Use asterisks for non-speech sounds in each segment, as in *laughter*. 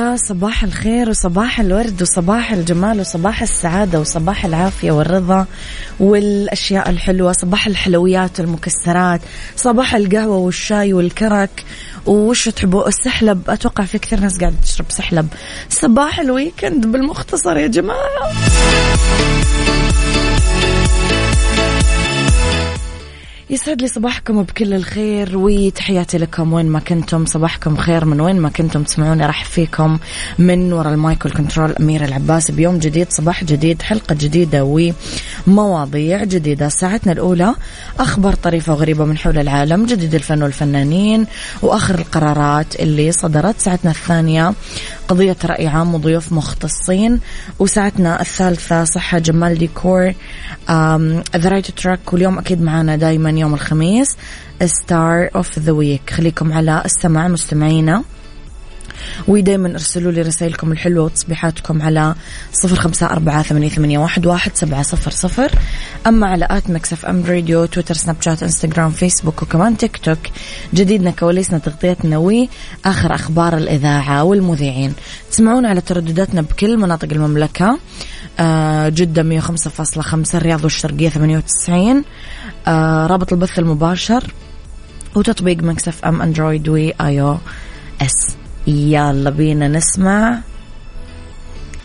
يا صباح الخير وصباح الورد وصباح الجمال وصباح السعادة وصباح العافية والرضا والأشياء الحلوة صباح الحلويات والمكسرات صباح القهوة والشاي والكرك وش تحبوا؟ السحلب أتوقع في كثير ناس قاعدة تشرب سحلب. صباح الويكند بالمختصر يا جماعة. يسعد لي صباحكم بكل الخير وتحياتي لكم وين ما كنتم. صباحكم خير من وين ما كنتم تسمعوني راح فيكم من وراء ال mic وال control أميرة العباس. بيوم جديد صباح جديد حلقة جديدة ومواضيع جديدة. ساعتنا الأولى أخبار طريفة وغريبة من حول العالم جديد الفن والفنانين وآخر القرارات اللي صدرت. ساعتنا الثانية قضية رأي عام وضيوف مختصين. وساعتنا الثالثة صحة جمال ديكور. the right track واليوم أكيد معنا دايما يوم الخميس. star of the week خليكم على السماع مستمعينا. ودايما ارسلوا لي رسائلكم الحلوة وتصبيحاتكم على صفر خمسة أربعة ثمانية واحد سبعة صفر صفر. أما على at Mix FM Radio تويتر سناب شات إنستغرام فيسبوك وكمان تيك توك. جديدنا كواليسنا تغطيتنا وآخر أخبار الإذاعة والمذيعين. تسمعونا على تردداتنا بكل مناطق المملكة. آه، جدة 105.5 الرياض والشرقية 98 آه، رابط البث المباشر وتطبيق Mix FM أندرويد و iOS. يلا بينا نسمع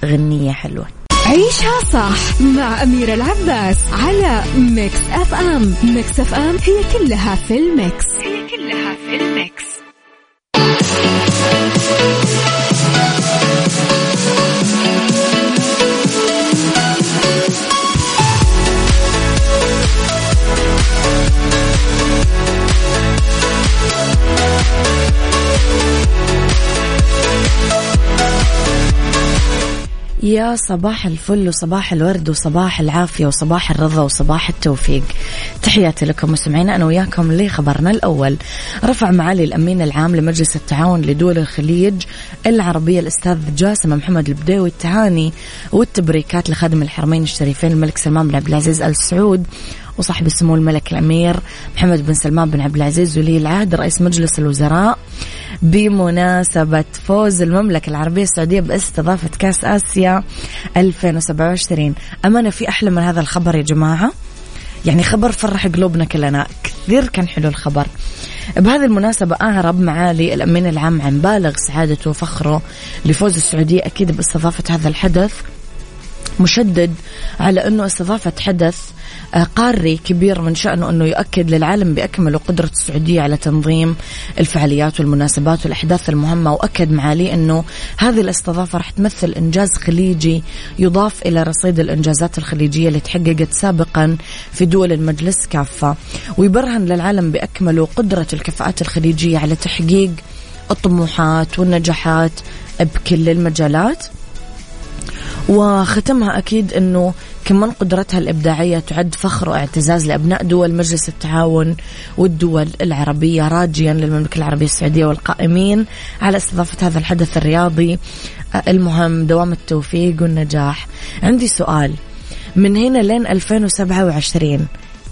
غنية حلوة. عيشها صح مع أميرة العباس على Mix FM Mix FM هي كلها في ال mix. هي كلها في ال mix. يا صباح الفل وصباح الورد وصباح العافية وصباح الرضا وصباح التوفيق. تحياتي لكم مستمعينا أنا وياكم لخبرنا الأول. رفع معالي الأمين العام لمجلس التعاون لدول الخليج العربية الأستاذ جاسم محمد البديوي التهاني والتبريكات لخادم الحرمين الشريفين الملك سلمان بن عبد العزيز آل سعود وصاحب السمو الملك الأمير محمد بن سلمان بن عبد العزيز ولي العهد رئيس مجلس الوزراء بمناسبة فوز المملكة العربية السعودية باستضافة كأس آسيا 2027 أمانة في أحلى من هذا الخبر يا جماعة؟ يعني خبر فرح قلوبنا كلنا. كثير كان حلو الخبر. بهذه المناسبة أعرب معالي الأمين العام عن بالغ سعادته وفخره لفوز السعودية أكيد باستضافة هذا الحدث مشدد على أنه استضافة حدث قاري كبير من شأنه أنه يؤكد للعالم بأكمله قدرة السعودية على تنظيم الفعاليات والمناسبات والأحداث المهمة وأكد معالي أنه هذه الاستضافة راح تمثل إنجاز خليجي يضاف إلى رصيد الإنجازات الخليجية اللي تحققت سابقا في دول المجلس كافة. ويبرهن للعالم بأكمله قدرة الكفاءات الخليجية على تحقيق الطموحات والنجاحات بكل المجالات. وختمها أكيد أنه كمان قدرتها الإبداعية تعد فخر واعتزاز لأبناء دول مجلس التعاون والدول العربية راجيا للمملكة العربية السعودية والقائمين على استضافة هذا الحدث الرياضي المهم دوام التوفيق والنجاح. عندي سؤال. من هنا لين 2027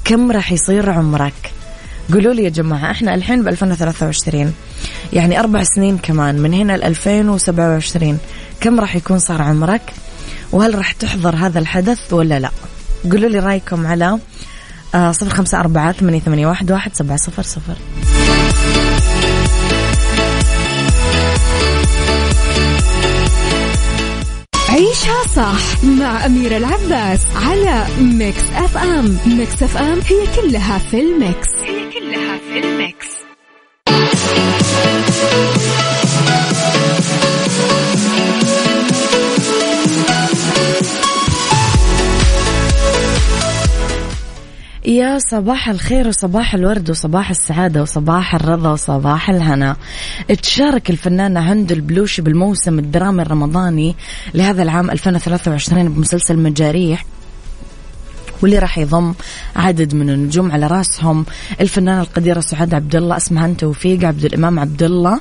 كم راح يصير عمرك؟ قولوا لي يا جماعة إحنا الحين ب 2023 يعني أربع سنين كمان من هنا ل 2027 كم راح يكون صار عمرك؟ وهل راح تحضر هذا الحدث ولا لا؟ قولوا لي رأيكم على آه، صفر خمسة أربعة ثمانية, ثمانية واحد, واحد سبعة صفر صفر. عيشها صح مع أميرة العباس على Mix FM. Mix FM هي كلها في ال mix. صباح الخير وصباح الورد وصباح السعادة وصباح الرضا وصباح الهنا. تشارك الفنانة هند البلوشي بالموسم الدرامي الرمضاني لهذا العام 2023 بمسلسل مجاريح. واللي راح يضم عدد من النجوم على راسهم. الفنانة القديرة سعاد عبد الله اسمها توفيق عبد الإمام عبد الله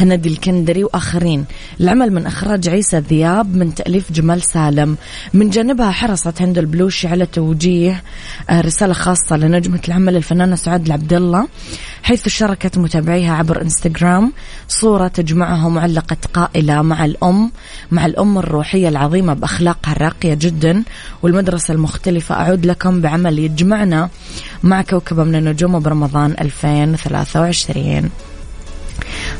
هندي الكندري وآخرين. العمل من إخراج عيسى ذياب من تأليف جمال سالم. من جانبها حرصت هند البلوشي على توجيه آه، رسالة خاصة لنجمة العمل الفنانة سعاد عبد الله حيث شاركت متابعيها عبر إنستغرام صورة تجمعها معلقة قائلة مع الأم مع الأم الروحية العظيمة بأخلاقها الراقية جدا والمدرسة المختلفة. أعود لكم بعمل يجمعنا مع كوكبة من النجوم برمضان 2023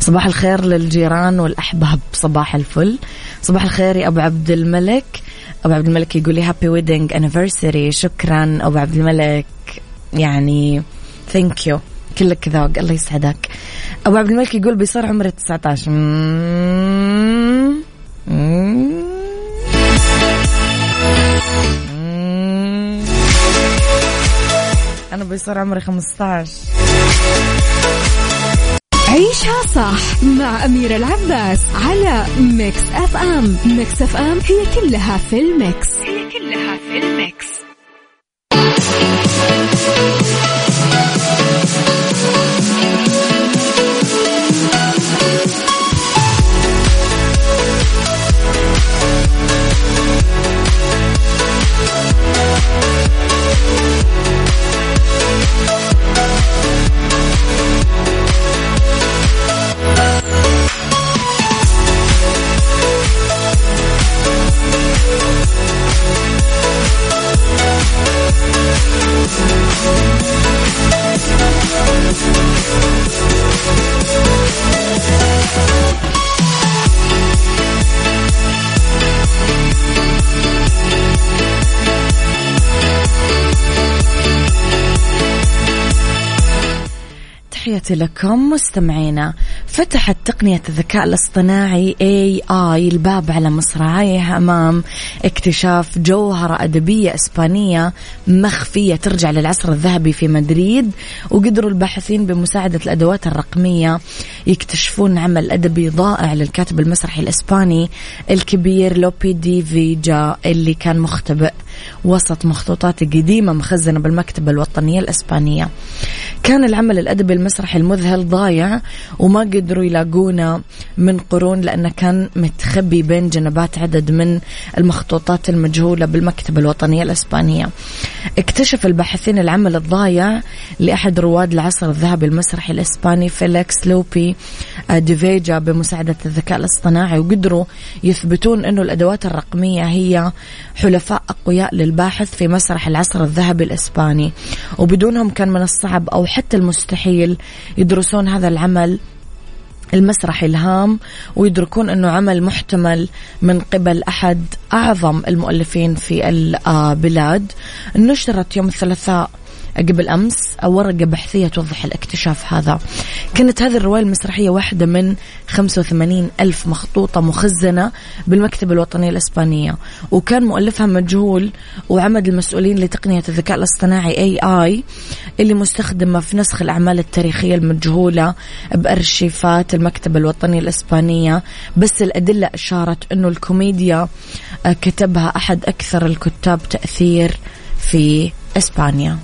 صباح الخير للجيران والأحباب صباح الفل. صباح الخير يا أبو عبد الملك. أبو عبد الملك يقول لي happy wedding anniversary شكرا. أبو عبد الملك يعني thank you كلك ذوق الله يسعدك. أبو عبد الملك يقول بيصير عمري 19 أنا بيصير عمري 15 عيشها صح مع أميرة العباس على Mix FM. Mix FM هي كلها في ال mix. هي كلها في ال mix. تحياتي لكم مستمعينا. فتحت تقنية الذكاء الاصطناعي AI الباب على مصراعيه أمام اكتشاف جوهرة أدبية إسبانية مخفية ترجع للعصر الذهبي في مدريد وقدروا الباحثين بمساعدة الأدوات الرقمية يكتشفون عمل أدبي ضائع للكاتب المسرحي الإسباني الكبير لوبي دي فيجا اللي كان مختبئ. وسط مخطوطات قديمة مخزنة بالمكتبة الوطنية الإسبانية. كان العمل الأدبي المسرحي المذهل ضايع وما قدروا يلاقونه من قرون لأنه كان متخبي بين جنبات عدد من المخطوطات المجهولة بالمكتبة الوطنية الإسبانية. اكتشف الباحثين العمل الضايع لأحد رواد العصر الذهبي المسرحي الإسباني فيليكس لوبي آه، دي فيجا بمساعدة الذكاء الاصطناعي وقدروا يثبتون أنه الأدوات الرقمية هي حلفاء أقوياء للباحث في مسرح العصر الذهبي الإسباني. وبدونهم كان من الصعب أو حتى المستحيل يدرسون هذا العمل المسرحي الهام ويدركون أنه عمل محتمل من قبل أحد أعظم المؤلفين في البلاد. نشرت يوم الثلاثاء قبل أمس ورقة بحثية توضح الاكتشاف هذا. كانت هذه الرواية المسرحية واحدة من 85 ألف مخطوطة مخزنة بالمكتبة الوطنية الإسبانية. وكان مؤلفها مجهول وعمد المسؤولين لتقنية الذكاء الاصطناعي اي اي اللي مستخدمة في نسخ الأعمال التاريخية المجهولة بأرشيفات المكتبة الوطنية الإسبانية. بس الأدلة أشارت أنه الكوميديا آه، كتبها أحد أكثر الكتاب تأثير في إسبانيا.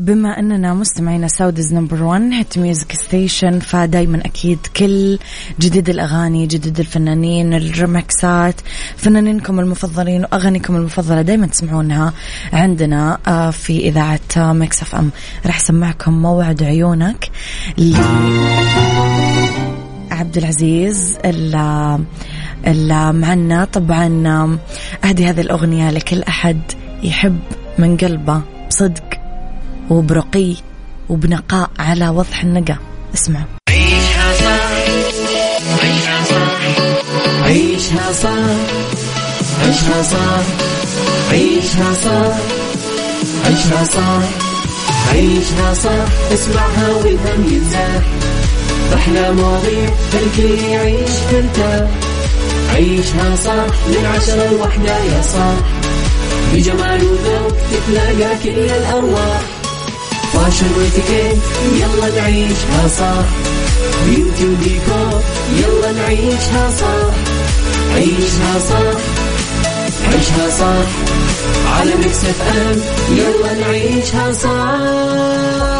بما أننا مستمعين Saudi's number 1 hit music station فدايما أكيد كل جديد الأغاني جديد الفنانين الريمكسات فنانينكم المفضلين وأغانيكم المفضلة دايما تسمعونها عندنا آه، في إذاعة Mix FM. راح أسمعكم موعد عيونك. عبد العزيز اللي معنا طبعا أهدي هذه الأغنية لكل أحد يحب من قلبه بصدق وبرقي وبنقاء على وضح النقا. اسمعوا. عيشها صح عيشها صح عيشها صح عيشها صح عيشها صح عيشها صح عيشها صح اسمعها والهم ينزاح. أحلى مواضيع الكل يعيش ترتاح عيشها صح من عشرة لوحدة يا صاح بجمال وذوق تتلاقى كل الأرواح. fashion واتيكيت يلا نعيشها صح beauty وديكور يلا نعيشها صح عيشها صح عيشها صح على Mix FM يلا نعيشها صح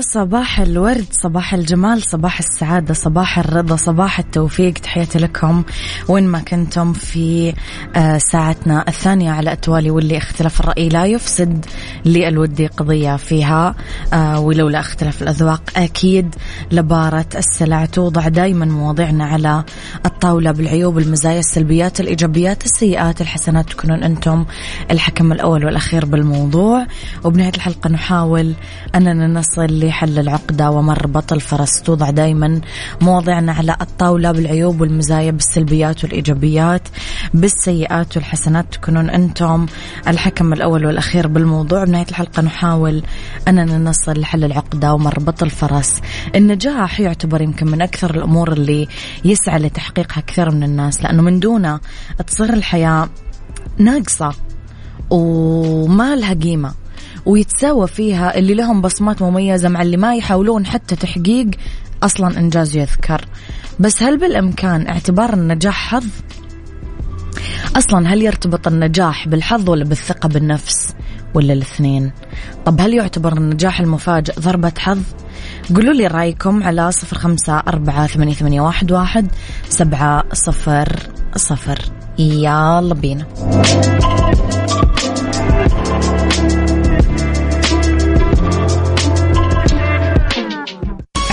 صباح الورد صباح الجمال صباح السعادة صباح الرضا صباح التوفيق. تحياتي لكم وين ما كنتم في آه، ساعتنا الثانية على التوالي واللي اختلاف الرأي لا يفسد للودي قضية فيها. آه، ولولا اختلاف الأذواق أكيد لبارة السلع توضع دايما مواضيعنا على الطاولة بالعيوب المزايا السلبيات الإيجابيات السيئات الحسنات. تكونون أنتم الحكم الأول والأخير بالموضوع. وبنهاية الحلقة نحاول أننا نصل لحل العقدة ومربط الفرس توضع دائما مواضعنا على الطاولة بالعيوب والمزايا بالسلبيات والإيجابيات بالسيئات والحسنات. تكونون أنتم الحكم الأول والأخير بالموضوع. بنهاية الحلقة نحاول أننا نصل لحل العقدة ومربط الفرس النجاح. يعتبر يمكن من أكثر الأمور اللي يسعى لتحقيقها كثير من الناس لأنه من دونه تصير الحياة ناقصة وما لها قيمة. ويتساوى فيها اللي لهم بصمات مميزة مع اللي ما يحاولون حتى تحقيق أصلا إنجاز يذكر. بس هل بالإمكان اعتبار النجاح حظ؟ أصلا هل يرتبط النجاح بالحظ ولا بالثقة بالنفس ولا الاثنين؟ طب هل يعتبر النجاح المفاجئ ضربة حظ؟ قولوا لي رأيكم على صفر خمسة أربعة ثمانية, ثمانية واحد, واحد سبعة صفر صفر. يلا بينا.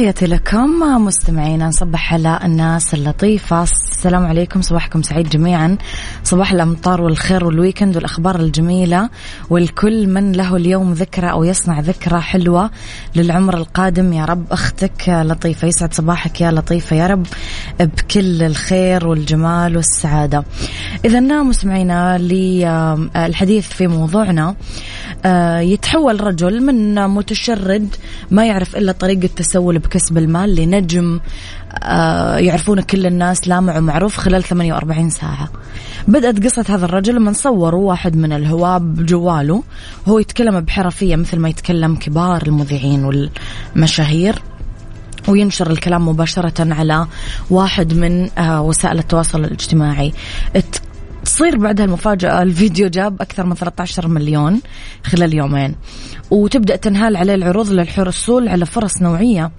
تحياتي لكم مستمعينا نصبح على الناس اللطيفة. السلام عليكم صباحكم سعيد جميعا. صباح الأمطار والخير والويكند والأخبار الجميلة والكل من له اليوم ذكرى أو يصنع ذكرى حلوة للعمر القادم. يا رب أختك لطيفة يسعد صباحك يا لطيفة. يا رب بكل الخير والجمال والسعادة. إذا مستمعينا للحديث في موضوعنا آه، يتحول رجل من متشرد ما يعرف إلا طريقة تسول بكسب المال لنجم آه، يعرفون كل الناس لامع ومعروف خلال 48 ساعة. بدأت قصة هذا الرجل لما صوروا واحد من الهواة بجواله وهو يتكلم بحرفية مثل ما يتكلم كبار المذيعين والمشاهير. وينشر الكلام مباشرة على واحد من آه، وسائل التواصل الاجتماعي. تصير بعدها المفاجأة الفيديو جاب أكثر من 13 مليون خلال يومين. وتبدأ تنهال عليه العروض للحصول على فرص نوعية.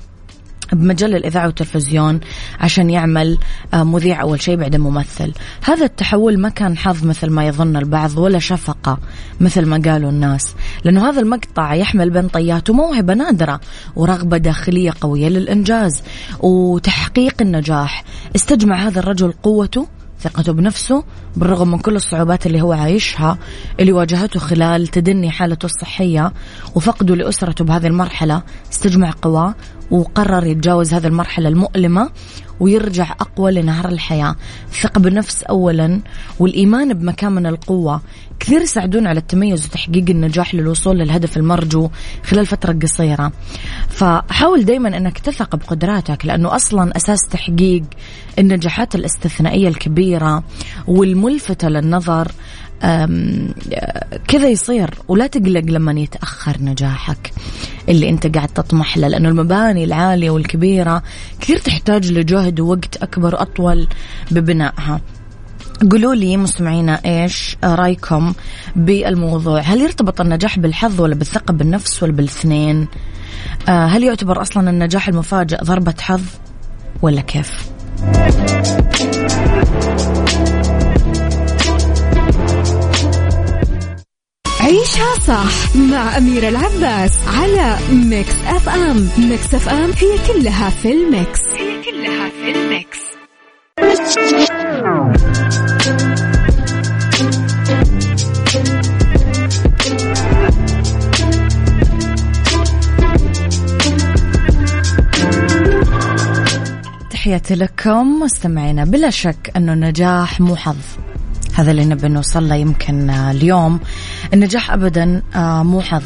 بمجال الإذاعة والتلفزيون عشان يعمل آه، مذيع أول شيء بعدين ممثل. هذا التحول ما كان حظ مثل ما يظن البعض ولا شفقة مثل ما قالوا الناس لأنه هذا المقطع يحمل بين طياته موهبة نادرة ورغبة داخلية قوية للإنجاز وتحقيق النجاح. استجمع هذا الرجل قوته ثقته بنفسه بالرغم من كل الصعوبات اللي هو عايشها اللي واجهته خلال تدني حالته الصحية وفقده لأسرته بهذه المرحلة استجمع قواه وقرر يتجاوز هذه المرحلة المؤلمة ويرجع أقوى لنهر الحياة. الثقة بالنفس أولا والإيمان بمكان من القوة. كثير يساعدون على التميز وتحقيق النجاح للوصول للهدف المرجو خلال فترة قصيرة. فحاول دايما أنك تثق بقدراتك لأنه أصلا أساس تحقيق النجاحات الاستثنائية الكبيرة والملفتة للنظر كذا يصير. ولا تقلق لما يتأخر نجاحك. اللي انت قاعد تطمح له لأنه المباني العالية والكبيرة كثير تحتاج لجهد ووقت أكبر وأطول ببنائها. قولوا لي مستمعينا إيش رأيكم بالموضوع؟ هل يرتبط النجاح بالحظ ولا بالثقة بالنفس ولا بالاثنين آه، هل يعتبر أصلا النجاح المفاجئ ضربة حظ ولا كيف؟ عيشها صح مع أميرة العباس على Mix FM. Mix FM هي كلها في ال mix. هي كلها في ال mix. تحياتي لكم مستمعينا بلا شك أنه النجاح مو حظ. هذا اللي نبي نوصل له يمكن اليوم. النجاح ابدا آه، مو حظ.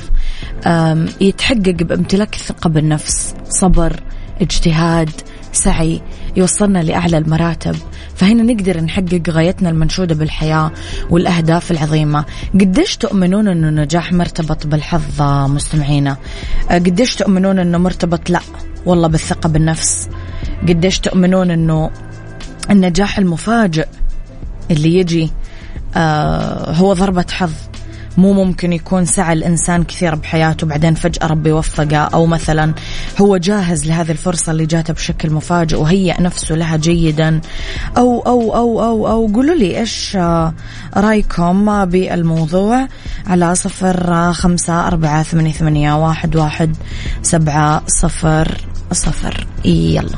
يتحقق بامتلاك الثقه بالنفس صبر اجتهاد سعي. يوصلنا لأعلى المراتب. فهنا نقدر نحقق غايتنا المنشودة بالحياة والأهداف العظيمة. قديش تؤمنون إنه النجاح مرتبط بالحظ مستمعينا؟ آه، قديش تؤمنون إنه مرتبط؟ لا والله بالثقة بالنفس. قديش تؤمنون إنه النجاح المفاجئ اللي يجي آه هو ضربة حظ. مو ممكن يكون سعى الإنسان كثير بحياته بعدين فجأة ربي وفقه أو مثلا هو جاهز لهذه الفرصة اللي جاته بشكل مفاجئ وهيأ نفسه لها جيدا. أو أو أو أو أو قولوا لي إيش آه، رأيكم بالموضوع؟ على صفر خمسة أربعة ثمانية, ثمانية واحد, واحد سبعة صفر صفر. يلا.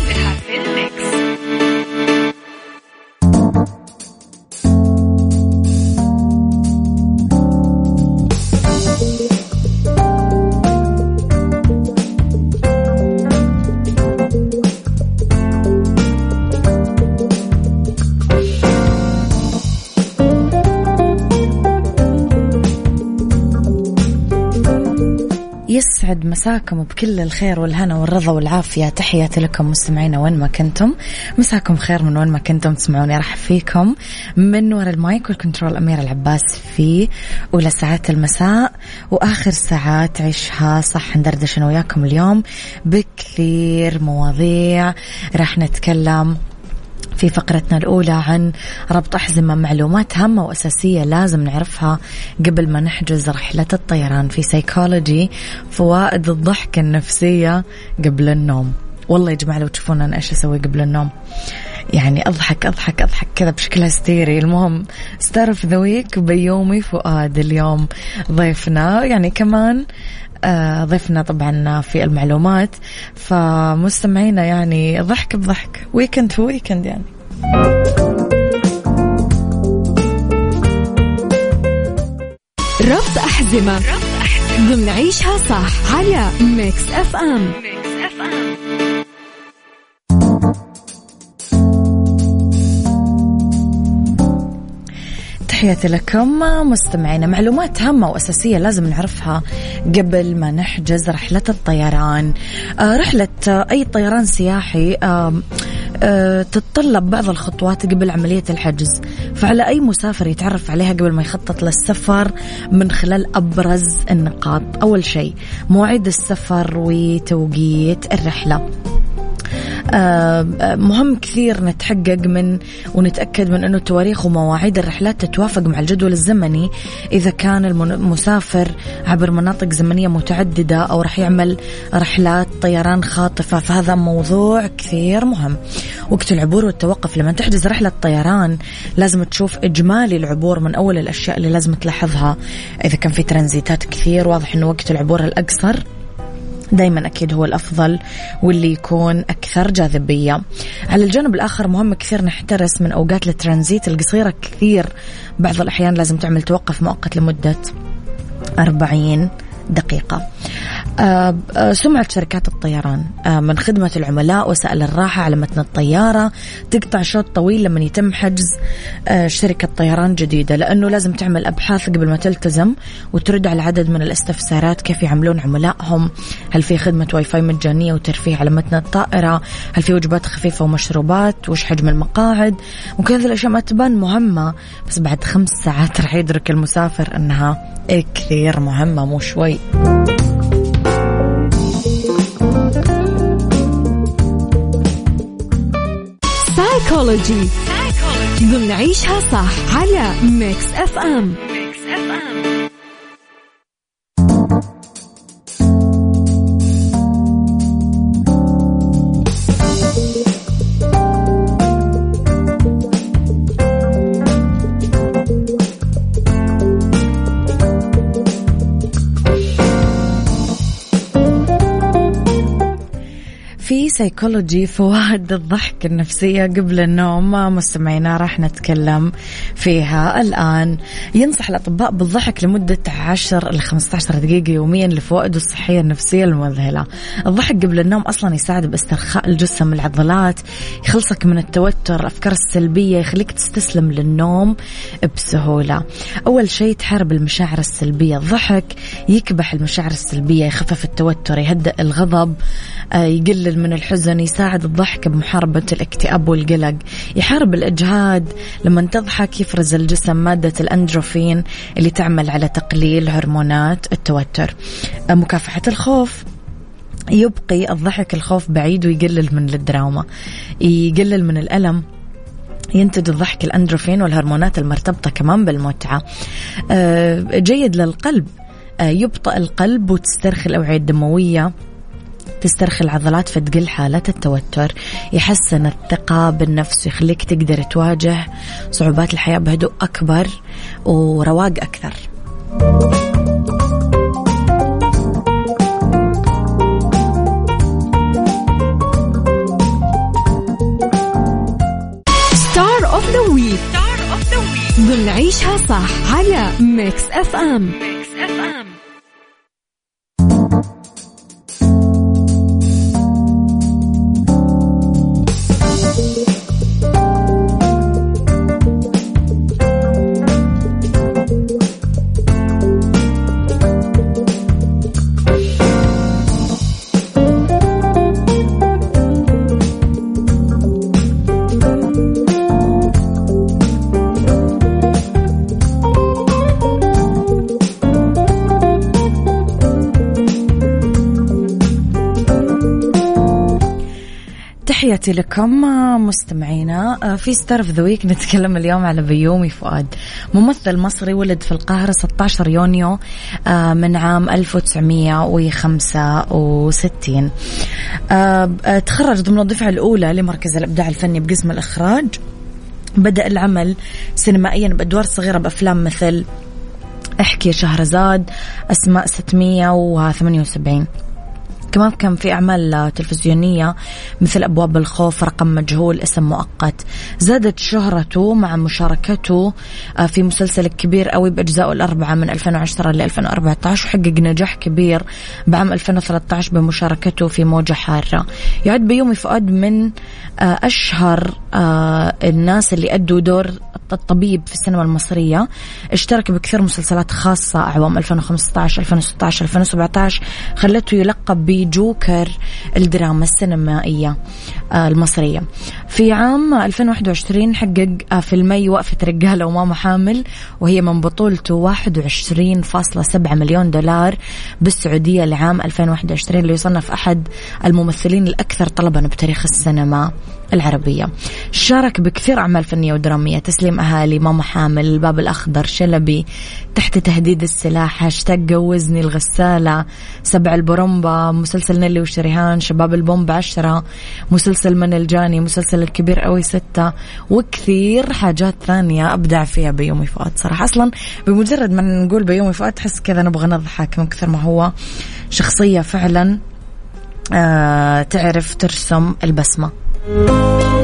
يسعد مساكم بكل الخير والهنا والرضا والعافية. تحياتي لكم مستمعينا وين ما كنتم. مساكم خير من وين ما كنتم تسمعوني راح فيكم من وراء المايك والكنترول أمير العباس في أولى ساعات المساء وآخر ساعات عيشها صح ندردش أنا وياكم اليوم بكثير مواضيع. راح نتكلم في فقرتنا الأولى عن ربط أحزمة معلومات هامة وأساسية لازم نعرفها قبل ما نحجز رحلة الطيران في سيكولوجي فوائد الضحك النفسية قبل النوم. والله يا جماعة لو تشوفون أنا إيش أسوي قبل النوم. يعني أضحك أضحك أضحك كذا بشكل هستيري. المهم star of the week بيومي فؤاد. اليوم ضيفنا يعني كمان ضيفنا طبعا في المعلومات. فمستمعينا يعني ضحك بضحك. weekend في weekend يعني. ربط أحزمة. ضمن عيشها صح. على Mix FM Mix تحياتي لكم مستمعينا. معلومات هامة وأساسية لازم نعرفها قبل ما نحجز رحلة الطيران. آه، رحلة أي طيران سياحي آه، تتطلب بعض الخطوات قبل عملية الحجز. فعلى أي مسافر يتعرف عليها قبل ما يخطط للسفر من خلال أبرز النقاط. أول شيء مواعيد السفر وتوقيت الرحلة. مهم كثير نتحقق من ونتأكد من أنه تواريخ ومواعيد الرحلات تتوافق مع الجدول الزمني. إذا كان المسافر عبر مناطق زمنية متعددة أو رح يعمل رحلات طيران خاطفة فهذا موضوع كثير مهم. وقت العبور والتوقف لما تحجز رحلة طيران لازم تشوف إجمالي العبور من أول الأشياء اللي لازم تلاحظها. إذا كان في ترانزيتات كثير واضح أنه وقت العبور الأقصر دائما أكيد هو الأفضل واللي يكون أكثر جاذبية. على الجانب الآخر مهم كثير نحترس من أوقات الترانزيت القصيرة كثير. بعض الأحيان لازم تعمل توقف مؤقت لمدة 40 دقيقة. سمعة شركات الطيران. آه، من خدمة العملاء وسائل الراحة على متن الطيارة تقطع شوط طويل لما يتم حجز شركة طيران جديدة لأنه لازم تعمل أبحاث قبل ما تلتزم وترد على عدد من الاستفسارات كيف يعاملون عملائهم. هل في خدمة واي فاي مجانية وترفيه على متن الطائرة؟ هل في وجبات خفيفة ومشروبات؟ وش حجم المقاعد؟ ممكن هذه الأشياء ما تبان مهمة بس بعد خمس ساعات *laughs* راح يدرك المسافر أنها كثير مهمة مو شوي. سايكولوجي ضمن عيشها صح على Mix FM Mix FM سيكولوجي فوائد الضحك النفسية قبل النوم مستمعينا راح نتكلم فيها. الآن ينصح الأطباء بالضحك لمدة 10 ل 15 دقيقة يوميا لفوائده الصحية النفسية المذهلة. الضحك قبل النوم أصلا يساعد باسترخاء الجسم العضلات يخلصك من التوتر الأفكار السلبية يخليك تستسلم للنوم بسهولة. أول شيء تحارب المشاعر السلبية. الضحك يكبح المشاعر السلبية يخفف التوتر يهدئ الغضب آه، يقلل من الحزن. يساعد الضحك بمحاربة الاكتئاب والقلق. يحارب الإجهاد لما تضحك يفرز الجسم مادة الأندروفين اللي تعمل على تقليل هرمونات التوتر. آه، مكافحة الخوف. يبقي الضحك الخوف بعيد ويقلل من الدراما. يقلل من الألم. ينتج الضحك الأندروفين والهرمونات المرتبطة كمان بالمتعة. آه، جيد للقلب. يبطئ القلب وتسترخي الأوعية الدموية. تسترخي العضلات فتقل حالة التوتر يحسن الثقة بالنفس ويخليك تقدر تواجه صعوبات الحياة بهدوء أكبر ورواق أكثر. star of the week ضمن عيشها صح على Mix FM Mix FM تحياتي لكم مستمعينا آه، في star of the week نتكلم اليوم على بيومي فؤاد. ممثل مصري ولد في القاهرة 16 يونيو آه، من عام 1965 آه تخرج ضمن الدفعة الأولى لمركز الإبداع الفني بقسم الإخراج. بدأ العمل سينمائيا بأدوار صغيرة بأفلام مثل إحكي شهرزاد أسماء 678 كمان كان في أعمال تلفزيونية مثل أبواب الخوف رقم مجهول اسم مؤقت. زادت شهرته مع مشاركته آه، في مسلسل كبير قوي بأجزائه الأربعة من 2010 ل 2014 وحقق نجاح كبير بعام 2013 بمشاركته في موجة حارة. يعد بيومي فؤاد من آه، أشهر آه، الناس اللي أدوا دور الطبيب في السينما المصرية اشترك بكثير مسلسلات خاصة أعوام 2015 2016 2017 خلته يلقب بجوكر الدراما السينمائية آه، المصرية. في عام 2021 حقق آه، فيلمي وقفة رجالة وماما حامل وهي من بطولته 21.7 مليون دولار بالسعودية لعام 2021 ليصنف أحد الممثلين الأكثر طلبا بتاريخ السينما. العربية. شارك بكثير أعمال فنية ودرامية. تسليم أهالي ماما حامل الباب الأخضر شلبي تحت تهديد السلاح هاشتاج جوزني الغسالة سبع البرمبة مسلسل نيلي وشريهان شباب البومب عشرة مسلسل من الجاني مسلسل الكبير قوي ستة وكثير حاجات ثانية أبدع فيها بيومي فؤاد. صراحة أصلا بمجرد ما نقول بيومي فؤاد تحس كذا نبغى نضحك من كثر ما هو شخصية فعلا آه تعرف ترسم البسمة.